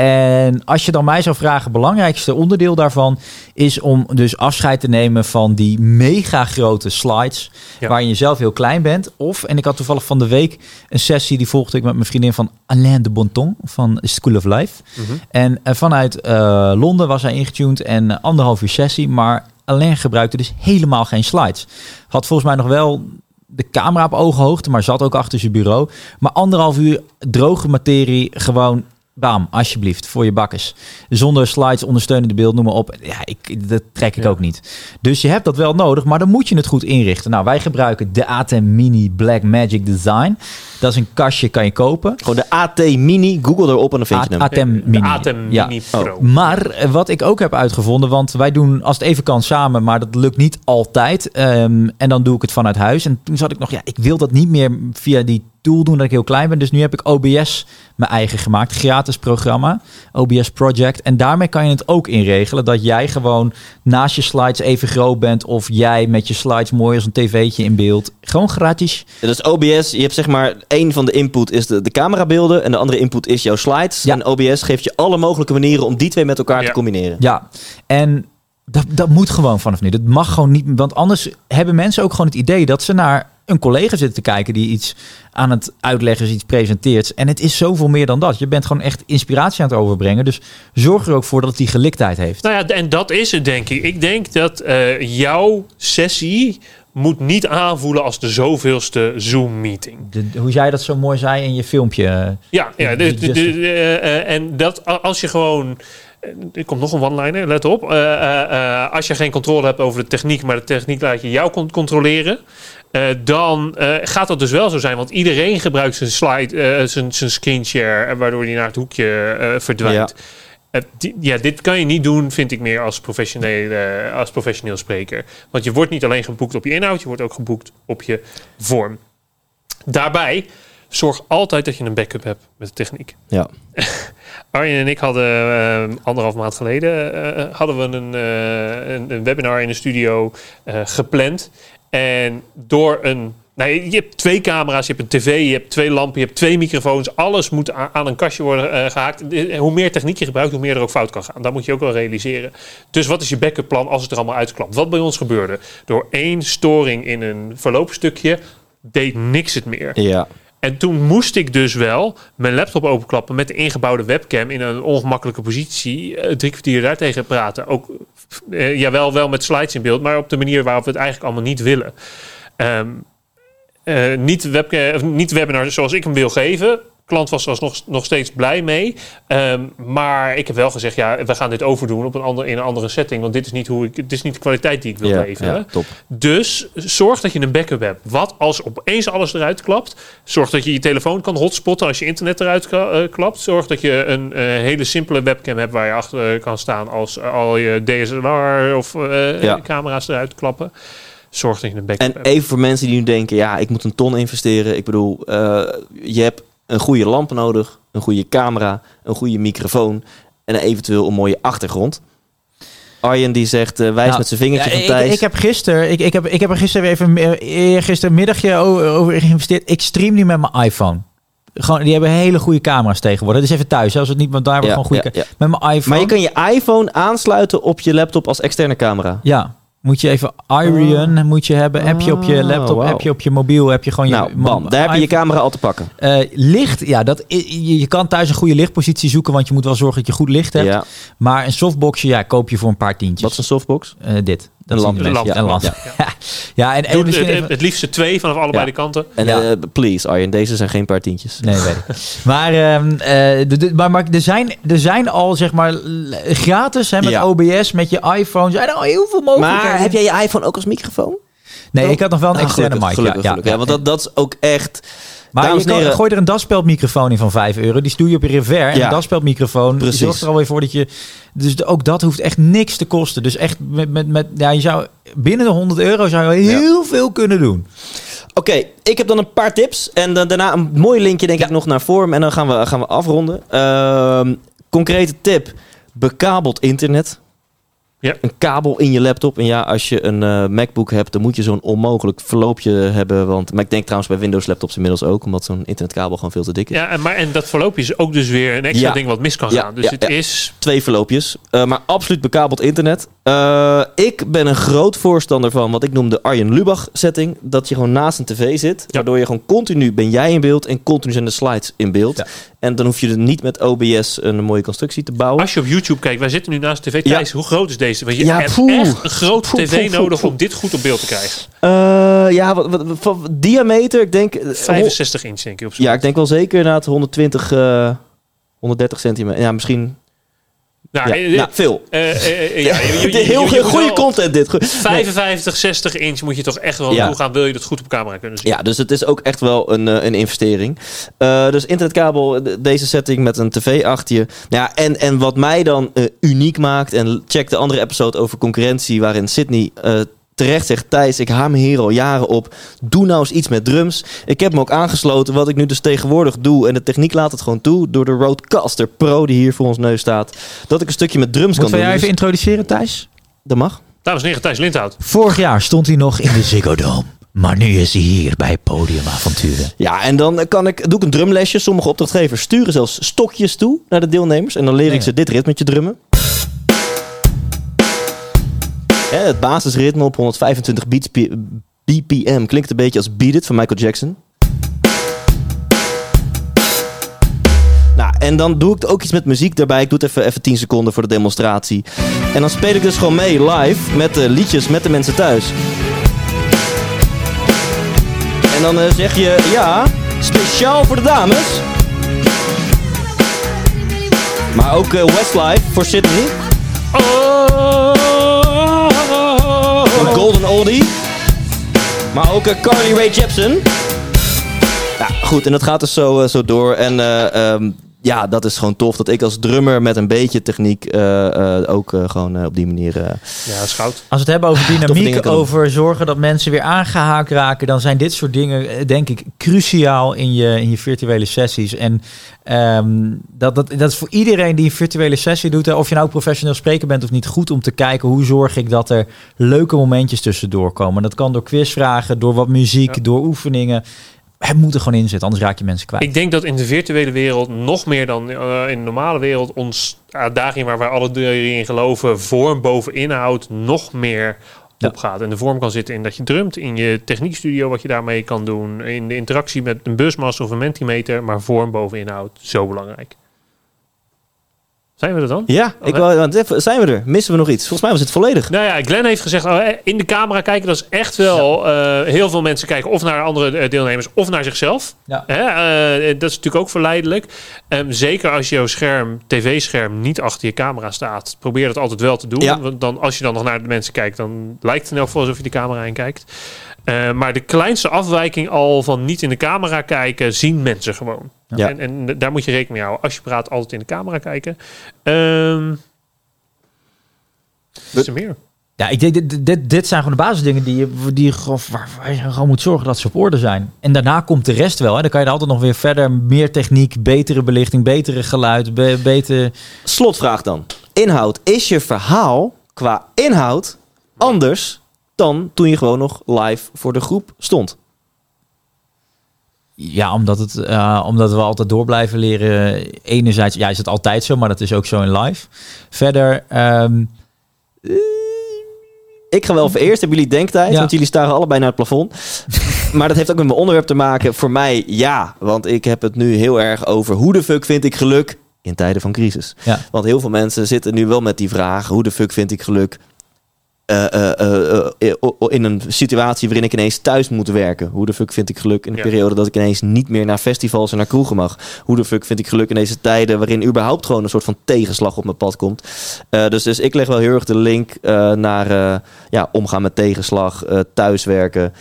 En als je dan mij zou vragen, het belangrijkste onderdeel daarvan is om dus afscheid te nemen van die mega grote slides, Ja. waarin je zelf heel klein bent. Of, en ik had toevallig van de week een sessie die volgde ik met mijn vriendin van Alain de Bonton van School of Life. Mhm. En eh, vanuit eh, Londen was hij ingetuned en eh, anderhalf uur sessie, maar Alain gebruikte dus helemaal geen slides. Had volgens mij nog wel de camera op ogenhoogte, maar zat ook achter zijn bureau. Maar anderhalf uur droge materie, gewoon bam, alsjeblieft, voor je bakkers. Zonder slides, ondersteunende beeld, noem maar op. Ja, ik, dat trek ik Ja. ook niet. Dus je hebt dat wel nodig, maar dan moet je het goed inrichten. Nou, wij gebruiken de ATEM Mini Black Magic Design. Dat is een kastje, kan je kopen. Gewoon de AT Mini, google erop en dan vind je hem. ATEM De Mini. Atem Ja. Mini Pro. Maar eh, wat ik ook heb uitgevonden, want wij doen als het even kan samen, maar dat lukt niet altijd. Ehm, en dan doe ik het vanuit huis. En toen zat ik nog, ja, ik wil dat niet meer via die tool doen dat ik heel klein ben. Dus nu heb ik OBS mijn eigen gemaakt, gratis programma, OBS Project. En daarmee kan je het ook inregelen dat jij gewoon naast je slides even groot bent of jij met je slides mooi als een tv'tje in beeld. Gewoon gratis. Dat is OBS. Je hebt zeg maar één van de input is de, de camerabeelden en de andere input is jouw slides. Ja. En OBS geeft je alle mogelijke manieren om die twee met elkaar Ja. te combineren. Ja, en dat, dat moet gewoon vanaf nu. Dat mag gewoon niet, want anders hebben mensen ook gewoon het idee dat ze naar een collega zitten te kijken die iets aan het uitleggen is, iets presenteert. En het is zoveel meer dan dat. Je bent gewoon echt inspiratie aan het overbrengen. Dus zorg er ook voor dat het die geliktheid heeft. Nou ja, en dat is het denk ik. Ik denk dat eh, jouw sessie moet niet aanvoelen als de zoveelste Zoom-meeting. Hoe jij dat zo mooi zei in je filmpje. eh, Ja, ja de, de, eh, en dat als je gewoon. Er komt nog een one-liner, let op. Als je geen controle hebt over de techniek, maar de techniek laat je jou con- controleren. Eh, dan eh, gaat dat dus wel zo zijn. Want iedereen gebruikt zijn slide, eh, zijn, zijn screenshare, waardoor hij naar het hoekje verdwijnt. Die- ja, dit kan je niet doen, vind ik meer als professioneel, eh, als professioneel spreker. Want je wordt niet alleen geboekt op je inhoud, je wordt ook geboekt op je vorm. Daarbij zorg altijd dat je een backup hebt met de techniek. Ja. (laughs) Arjen en ik hadden eh, anderhalf maand geleden hadden we een, een, een webinar in de studio gepland. En door een. Nou, je hebt twee camera's, je hebt een tv, je hebt twee lampen, je hebt twee microfoons. Alles moet aan een kastje worden eh, gehaakt. De- Hoe meer techniek je gebruikt, hoe meer er ook fout kan gaan. Dat moet je ook wel realiseren. Dus wat is je backup plan als het er allemaal uitklapt? Wat bij ons gebeurde? Door één storing in een verloopstukje deed niks het meer. Ja. En toen moest ik dus wel mijn laptop openklappen met de ingebouwde webcam in een ongemakkelijke positie. eh, drie kwartier daartegen praten. Ook, eh, ja, wel, met slides in beeld, maar op de manier waarop we het eigenlijk allemaal niet willen. Ehm, eh, niet, webca- of niet webinar zoals ik hem wil geven. Klant was er nog, nog steeds blij mee. Ehm, maar ik heb wel gezegd, ja, we gaan dit overdoen op een ander, in een andere setting. Want dit is niet, hoe ik, dit is niet de kwaliteit die ik wil Ja, leveren. ja, top. Dus zorg dat je een backup hebt. Wat als opeens alles eruit klapt? Zorg dat je je telefoon kan hotspotten als je internet eruit eh, klapt. Zorg dat je een eh, hele simpele webcam hebt waar je achter eh, kan staan als al je DSLR of Ja. camera's eruit klappen. Zorg dat je een backup En even voor mensen die nu denken, ja, ik moet een ton investeren. Ik bedoel, je hebt een goede lamp nodig, een goede camera, een goede microfoon en eventueel een mooie achtergrond. Arjen die zegt, eh, wijs Nou, met zijn vingertje Ja, van ik, Thijs. ik heb gisteren, ik, ik, heb, ik heb er gisteren weer even gistermiddagje over, over geïnvesteerd. Ik stream nu met mijn iPhone. Gewoon, die hebben hele goede camera's tegenwoordig. Dat is even thuis, als het niet, want daar Ja, gewoon goede. ja. Met mijn iPhone. Maar je kan je iPhone aansluiten op je laptop als externe camera. Ja, moet je even Irion moet je hebben. Heb je op je Oh, laptop, heb je op je mobiel, heb je gewoon Nou, je bam, daar heb je je camera al te pakken. Eh, licht, ja, dat, je, je kan thuis een goede lichtpositie zoeken, want je moet wel zorgen dat je goed licht hebt. Ja. Maar een softboxje, ja, koop je voor een paar tientjes. Wat is een softbox? Eh, dit. Een. Een Ja, een lamp. Ja, ja en, en Doe misschien het, even- het liefste twee vanaf allebei Ja. de kanten. En Ja. eh, please Arjen, deze zijn geen paar tientjes. Nee, weet ik. (laughs) Maar, ehm, eh, de, de- maar, maar er, zijn, er zijn al, zeg maar, gratis hè, met Ja. OBS, met je iPhone. Zijn er al heel veel mogelijkheden. Maar heb jij je iPhone ook als microfoon? Nee, ik had nog wel een Ah, externe gelukkig, mic. Gelukkig, ja, gelukkig. Ja, want dat, dat is ook echt... Maar Dames je en kan, heren- gooi er een daspeldmicrofoon in van 5 euro. Die stuur je op je revers. En Ja. een daspeldmicrofoon. Precies. zorgt er alweer voor dat je... Dus ook dat hoeft echt niks te kosten. Dus echt met... met, met ja, je zou, binnen de 100 euro zou je heel veel kunnen doen. Oké, ik heb dan een paar tips. En dan daarna een mooi linkje denk Ja. ik nog naar vorm. En dan gaan we, gaan we afronden. Ehm, concrete tip. Bekabeld internet. Ja. Een kabel in je laptop. En ja, als je een eh, MacBook hebt, dan moet je zo'n onmogelijk verloopje hebben. Want, maar ik denk trouwens bij Windows laptops inmiddels ook, omdat zo'n internetkabel gewoon veel te dik is. Ja, en, maar, en dat voorlopje is ook dus weer een extra Ja. ding wat mis kan Ja, gaan. Dus het is... Twee verloopjes, eh, maar absoluut bekabeld internet. Eh, ik ben een groot voorstander van wat ik noem de Arjen Lubach setting. Dat je gewoon naast een tv zit, Ja. waardoor je gewoon continu ben jij in beeld en continu zijn de slides in beeld. Ja. En dan hoef je er niet met OBS een mooie constructie te bouwen. Als je op YouTube kijkt, wij zitten nu naast tv. Ja. Thijs, hoe groot is deze? Want je hebt poeh. echt een grote tv poeh, poeh, nodig om dit goed op beeld te krijgen. Eh, ja, wat, diameter, ik denk... eh, 65 inch denk ik op Ja, ik denk wel zeker na het 120, eh 130 centimeter. Ja, misschien. Nou, ja, eh, nou, veel. eh, eh, eh, ja, (laughs) je- je- je- Heel je- goede content dit. Goed. 55, 60 inch moet je toch echt wel Ja. naartoe gaan. Wil je dat goed op camera kunnen zien? Ja, dus het is ook echt wel een, eh, een investering. Eh, dus internetkabel, de- deze setting met een tv achter je. Ja, en, en wat mij dan eh, uniek maakt, en check de andere episode over concurrentie, waarin Sydney eh, terecht zegt, Thijs, ik hamer hier al jaren op. Doe nou eens iets met drums. Ik heb me ook aangesloten, wat ik nu dus tegenwoordig doe. En de techniek laat het gewoon toe, door de Rodecaster Pro, die hier voor ons neus staat. Dat ik een stukje met drums kan doen. jou even Dus introduceren, Thijs? dat mag. Dames en heren, Thijs Lindhout. Vorig jaar stond hij nog in de Ziggo Dome. Maar nu is hij hier bij Podiumavonturen. Ja, en dan kan ik, doe ik een drumlesje. Sommige opdrachtgevers sturen zelfs stokjes toe naar de deelnemers. En dan leer ik Ja. ze dit ritmetje drummen. Het basisritme op 125 beats BPM klinkt een beetje als Beat It van Michael Jackson. Nou, en dan doe ik ook iets met muziek daarbij. Ik doe het even, even 10 seconden voor de demonstratie. En dan speel ik dus gewoon mee live met de liedjes met de mensen thuis. En dan eh, zeg je, ja, speciaal voor de dames. Maar ook eh, Westlife voor Sydney. Een Golden Oldie. Maar ook eh, Carly Rae Jepsen. Ja, goed, en dat gaat dus zo, eh, zo door. En ehm, ja, dat is gewoon tof dat ik als drummer met een beetje techniek eh, eh, ook eh, gewoon eh, op die manier... eh, Ja, schout. Als we het hebben over (laughs) dynamiek, over zorgen dat mensen weer aangehaakt raken, dan zijn dit soort dingen, denk ik, cruciaal in je, in je virtuele sessies. En ehm, dat, dat, dat is voor iedereen die een virtuele sessie doet, hè, of je nou professioneel spreker bent of niet, goed om te kijken hoe zorg ik dat er leuke momentjes tussendoor komen. Dat kan door quizvragen, door wat muziek, Ja. door oefeningen. Het moet er gewoon in zitten, anders raak je mensen kwijt. Ik denk dat in de virtuele wereld nog meer dan eh, in de normale wereld ons uitdaging waar wij alle drie in geloven, vorm boven inhoud, nog meer Ja. opgaat. En de vorm kan zitten in dat je drumt, in je techniekstudio wat je daarmee kan doen, in de interactie met een busmaster of een mentimeter, maar vorm boven inhoud, zo belangrijk. Zijn we er dan? Ja, ik Oké. wou, want zijn we er? Missen we nog iets? Volgens mij was het volledig. Nou ja, Glenn heeft gezegd, oh, in de camera kijken, dat is echt wel... eh, heel veel mensen kijken of naar andere eh, deelnemers of naar zichzelf. Ja. Hè? eh, dat is natuurlijk ook verleidelijk. Ehm, zeker als jouw scherm, tv-scherm, niet achter je camera staat. Probeer dat altijd wel te doen. Ja. Want dan, als je dan nog naar de mensen kijkt, dan lijkt het in elk geval alsof je de camera in kijkt. Eh, maar de kleinste afwijking al van niet in de camera kijken, zien mensen gewoon. Ja. En, en daar moet je rekening mee houden. Als je praat, altijd in de camera kijken. Ehm wat is er meer? Ja, ik denk, dit, dit, dit zijn gewoon de basisdingen die je, die je gewoon, waar, waar je gewoon moet zorgen dat ze op orde zijn. En daarna komt de rest wel. Hè. Dan kan je er altijd nog weer verder. Meer techniek, betere belichting, betere geluid, be- beter... Slotvraag dan. Inhoud. Is je verhaal qua inhoud anders dan toen je gewoon nog live voor de groep stond? Ja, omdat, het, eh, omdat we altijd door blijven leren. Enerzijds, ja, is het altijd zo, maar dat is ook zo in live. Verder, ehm, Ik ga wel voor eerst. Hebben jullie denktijd? Ja. Want jullie staren allebei naar het plafond. (laughs) maar dat heeft ook met mijn onderwerp te maken. Voor mij ja. Want ik heb het nu heel erg over hoe de fuck vind ik geluk in tijden van crisis. ja. Want heel veel mensen zitten nu wel met die vraag: hoe de fuck vind ik geluk? Eh, eh, eh, in een situatie waarin ik ineens thuis moet werken. Hoe de fuck vind ik geluk in een Ja. periode dat ik ineens niet meer naar festivals en naar kroegen mag? Hoe de fuck vind ik geluk in deze tijden waarin überhaupt gewoon een soort van tegenslag op mijn pad komt? Dus, dus ik leg wel heel erg de link naar ja, omgaan met tegenslag, thuiswerken,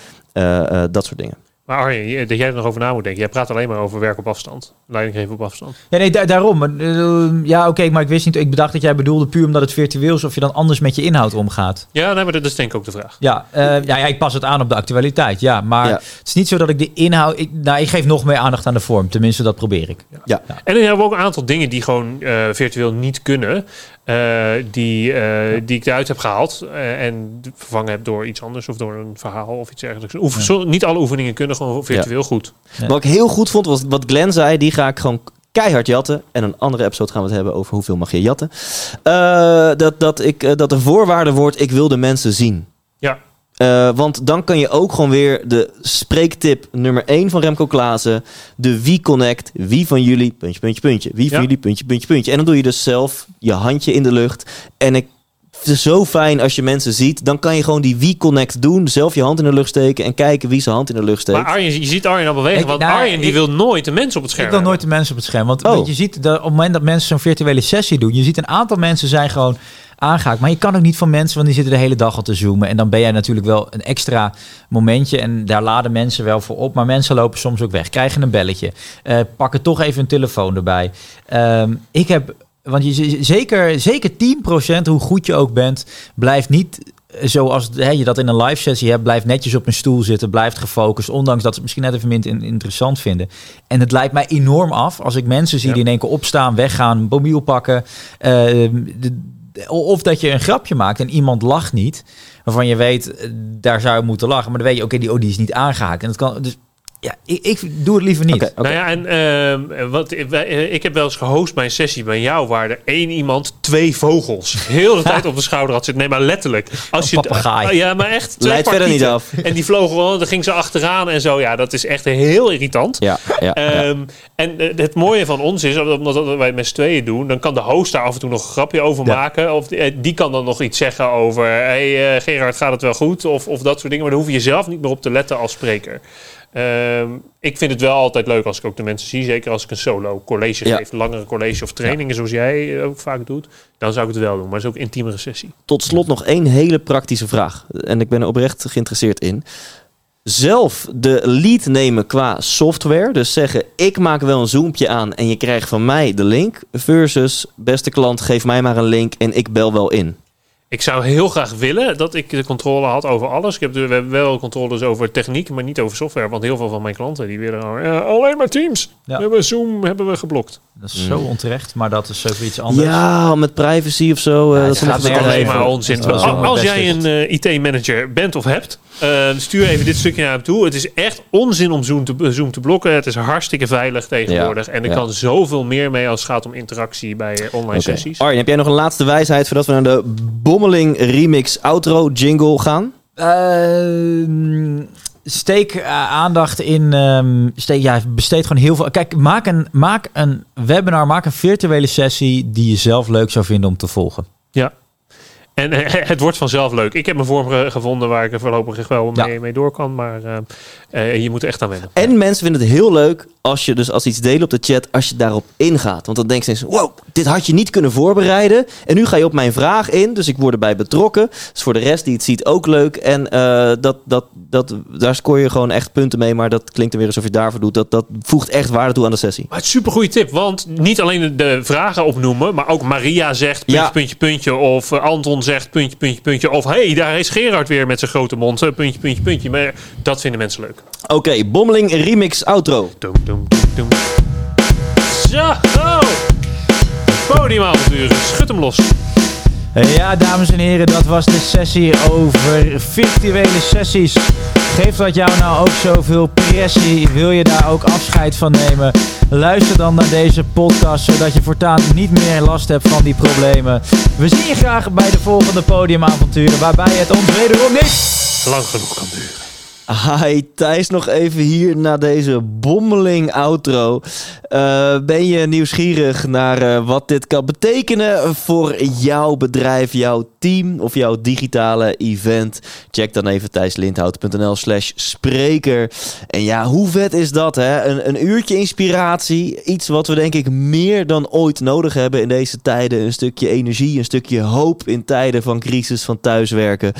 dat soort dingen. Maar Arjen, je- dat jij er nog over na moet denken. Jij praat alleen maar over werk op afstand. Leiding geven op afstand. Ja, nee, da- daarom. Maar, eh, ja, oké, maar ik wist niet. Ik bedacht dat jij bedoelde puur omdat het virtueel is, of je dan anders met je inhoud omgaat. Ja, nee, maar dat is denk ik ook de vraag. Ja, eh, ja, ja, ik pas het aan op de actualiteit. Ja, maar Ja. het is niet zo dat ik de inhoud. Ik, nou, ik geef nog meer aandacht aan de vorm. Tenminste, dat probeer ik. En dan hebben we ook een aantal dingen die gewoon eh, virtueel niet kunnen. Eh, die, eh, die ik eruit heb gehaald. eh, en vervangen heb door iets anders of door een verhaal of iets dergelijks. Oefen, zo- niet alle oefeningen kunnen gewoon virtueel goed. Ja. Wat ik heel goed vond, was wat Glenn zei. Die ga ik gewoon keihard jatten. En een andere episode gaan we het hebben over hoeveel mag je jatten. Eh, dat, dat, ik, dat de voorwaarde wordt, ik wil de mensen zien. Eh, want dan kan je ook gewoon weer de spreektip nummer 1 van Remco Klaassen. De wie connect, wie van jullie, puntje, puntje, puntje. Wie van Ja. jullie, puntje, puntje, puntje. En dan doe je dus zelf je handje in de lucht. En ik, het is zo fijn als je mensen ziet. Dan kan je gewoon die wie connect doen. Zelf je hand in de lucht steken en kijken wie zijn hand in de lucht steekt. Maar Arjen, je ziet Arjen al bewegen. Ik- want nou, Arjen die ik- wil nooit de mensen op het scherm Ik wil nooit de mensen op het scherm. Want Oh. want je ziet dat op het moment dat mensen zo'n virtuele sessie doen, je ziet een aantal mensen zijn gewoon aangehaakt. Maar je kan ook niet van mensen, want die zitten de hele dag al te zoomen. En dan ben jij natuurlijk wel een extra momentje. En daar laden mensen wel voor op. Maar mensen lopen soms ook weg, krijgen een belletje, eh, pakken toch even een telefoon erbij. Ehm, ik heb, want je zeker, zeker 10% hoe goed je ook bent, blijft niet zoals hè, je dat in een live sessie hebt, blijft netjes op een stoel zitten, blijft gefocust, ondanks dat ze het misschien net even minder in- interessant vinden. En het lijkt mij enorm af als ik mensen zie Ja. die in één keer opstaan, weggaan, mobiel pakken, eh, de- of dat je een grapje maakt en iemand lacht niet, waarvan je weet, eh, daar zou je moeten lachen, maar dan weet je, oké, die, oh, die is niet aangehaakt. En dat kan, dus ja, ik, ik doe het liever niet. Nou ja, en ehm, wat, wij- eh, ik heb wel eens gehost bij een sessie bij jou waar er één iemand twee vogels (laughs) heel de tijd op de schouder had zitten. Nee, maar letterlijk. Als Een je. Ah, ja, maar echt. twee Leidt verder niet af. (laughs) En die vlogen gewoon, dan ging ze achteraan en zo. Ja, dat is echt heel irritant. Ja, ja, ja. Ehm, en eh, het mooie van ons is, omdat wij het met z'n tweeën doen, dan kan de host daar af en toe nog een grapje over Ja. maken. Of die, eh, die kan dan nog iets zeggen over, hey eh, Gerard, gaat het wel goed? Of, of dat soort dingen. Maar daar hoef je zelf niet meer op te letten als spreker. Ehm, ik vind het wel altijd leuk als ik ook de mensen zie. Zeker als ik een solo college Ja. geef. Langere college of trainingen zoals jij eh, ook vaak doet. Dan zou ik het wel doen. Maar het is ook een intiemere sessie. Tot slot nog één hele praktische vraag. En ik ben er oprecht geïnteresseerd in. Zelf de lead nemen qua software. Dus zeggen, ik maak wel een zoompje aan en je krijgt van mij de link. Versus, beste klant, geef mij maar een link en ik bel wel in. Ik zou heel graag willen dat ik de controle had over alles. Ik heb de, we hebben wel controles over techniek, maar niet over software. Want heel veel van mijn klanten die willen gewoon, alleen maar Teams. Ja. We hebben Zoom hebben we geblokt. Dat is zo onterecht, maar dat is ook iets anders. Ja, met privacy of zo. eh, Ja, dat gaat alleen maar onzin. Dat is wel Als, jij een eh, IT-manager bent of hebt, eh, stuur even dit stukje naar hem toe. Het is echt onzin om Zoom te, Zoom te blokken. Het is hartstikke veilig tegenwoordig. en er ja. kan zoveel meer mee als het gaat om interactie bij eh, online sessies. Arjen, heb jij nog een laatste wijsheid voordat we naar de Bommeling Remix Outro Jingle gaan? Ehm, steek eh, aandacht in. ehm, steek, ja, besteed gewoon heel veel. Kijk, maak een, maak een webinar, maak een virtuele sessie die je zelf leuk zou vinden om te volgen. En eh, (laughs) het wordt vanzelf leuk. Ik heb een vorm ge- gevonden waar ik er voorlopig echt wel Ja. mee, mee door kan. Maar eh, eh, je moet er echt aan wennen. En mensen vinden het heel leuk als je dus als iets delen op de chat, als je daarop ingaat. Want dan denk je eens, wow, dit had je niet kunnen voorbereiden. En nu ga je op mijn vraag in, dus ik word erbij betrokken. Dus voor de rest die het ziet ook leuk. En eh, dat, dat, dat, daar scoor je gewoon echt punten mee. Maar dat klinkt er weer alsof je daarvoor doet. Dat, dat voegt echt waarde toe aan de sessie. Maar het is een supergoeie tip, want niet alleen de, vragen opnoemen, maar ook Maria zegt puntje, Ja. puntje, puntje. Of eh, Anton zegt puntje, puntje, puntje. Of hey, daar is Gerard weer met zijn grote mond. eh, puntje, puntje, puntje. Maar dat vinden mensen leuk. Oké, Bommeling Remix Outro. Doem, doem, doem, doem. Zo! Podiumavonturen, schud hem los. Ja, dames en heren, dat was de sessie over virtuele sessies. Geeft dat jou nou ook zoveel pressie? Wil je daar ook afscheid van nemen? Luister dan naar deze podcast, zodat je voortaan niet meer last hebt van die problemen. We zien je graag bij de volgende podiumavonturen, waarbij het ons wederom niet... Lang genoeg kan duren. Hi, Thijs nog even hier na deze bommeling outro. Eh, ben je nieuwsgierig naar eh, wat dit kan betekenen voor jouw bedrijf, jouw team of jouw digitale event? Check dan even thijslindhout.nl slash spreker. En ja, hoe vet is dat hè? Een, een uurtje inspiratie, iets wat we denk ik meer dan ooit nodig hebben in deze tijden. Een stukje energie, een stukje hoop in tijden van crisis, van thuiswerken.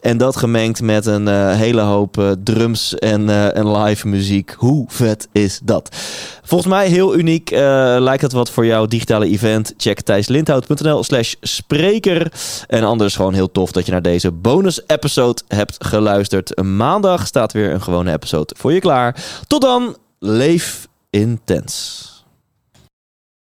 En dat gemengd met een eh, hele hoop drums en, eh, en live muziek. Hoe vet is dat? Volgens mij heel uniek. eh, lijkt het wat voor jouw digitale event? Check thijslindhout.nl slash spreker. En anders gewoon heel tof dat je naar deze bonus episode hebt geluisterd. Maandag staat weer een gewone episode voor je klaar. Tot dan, leef intens.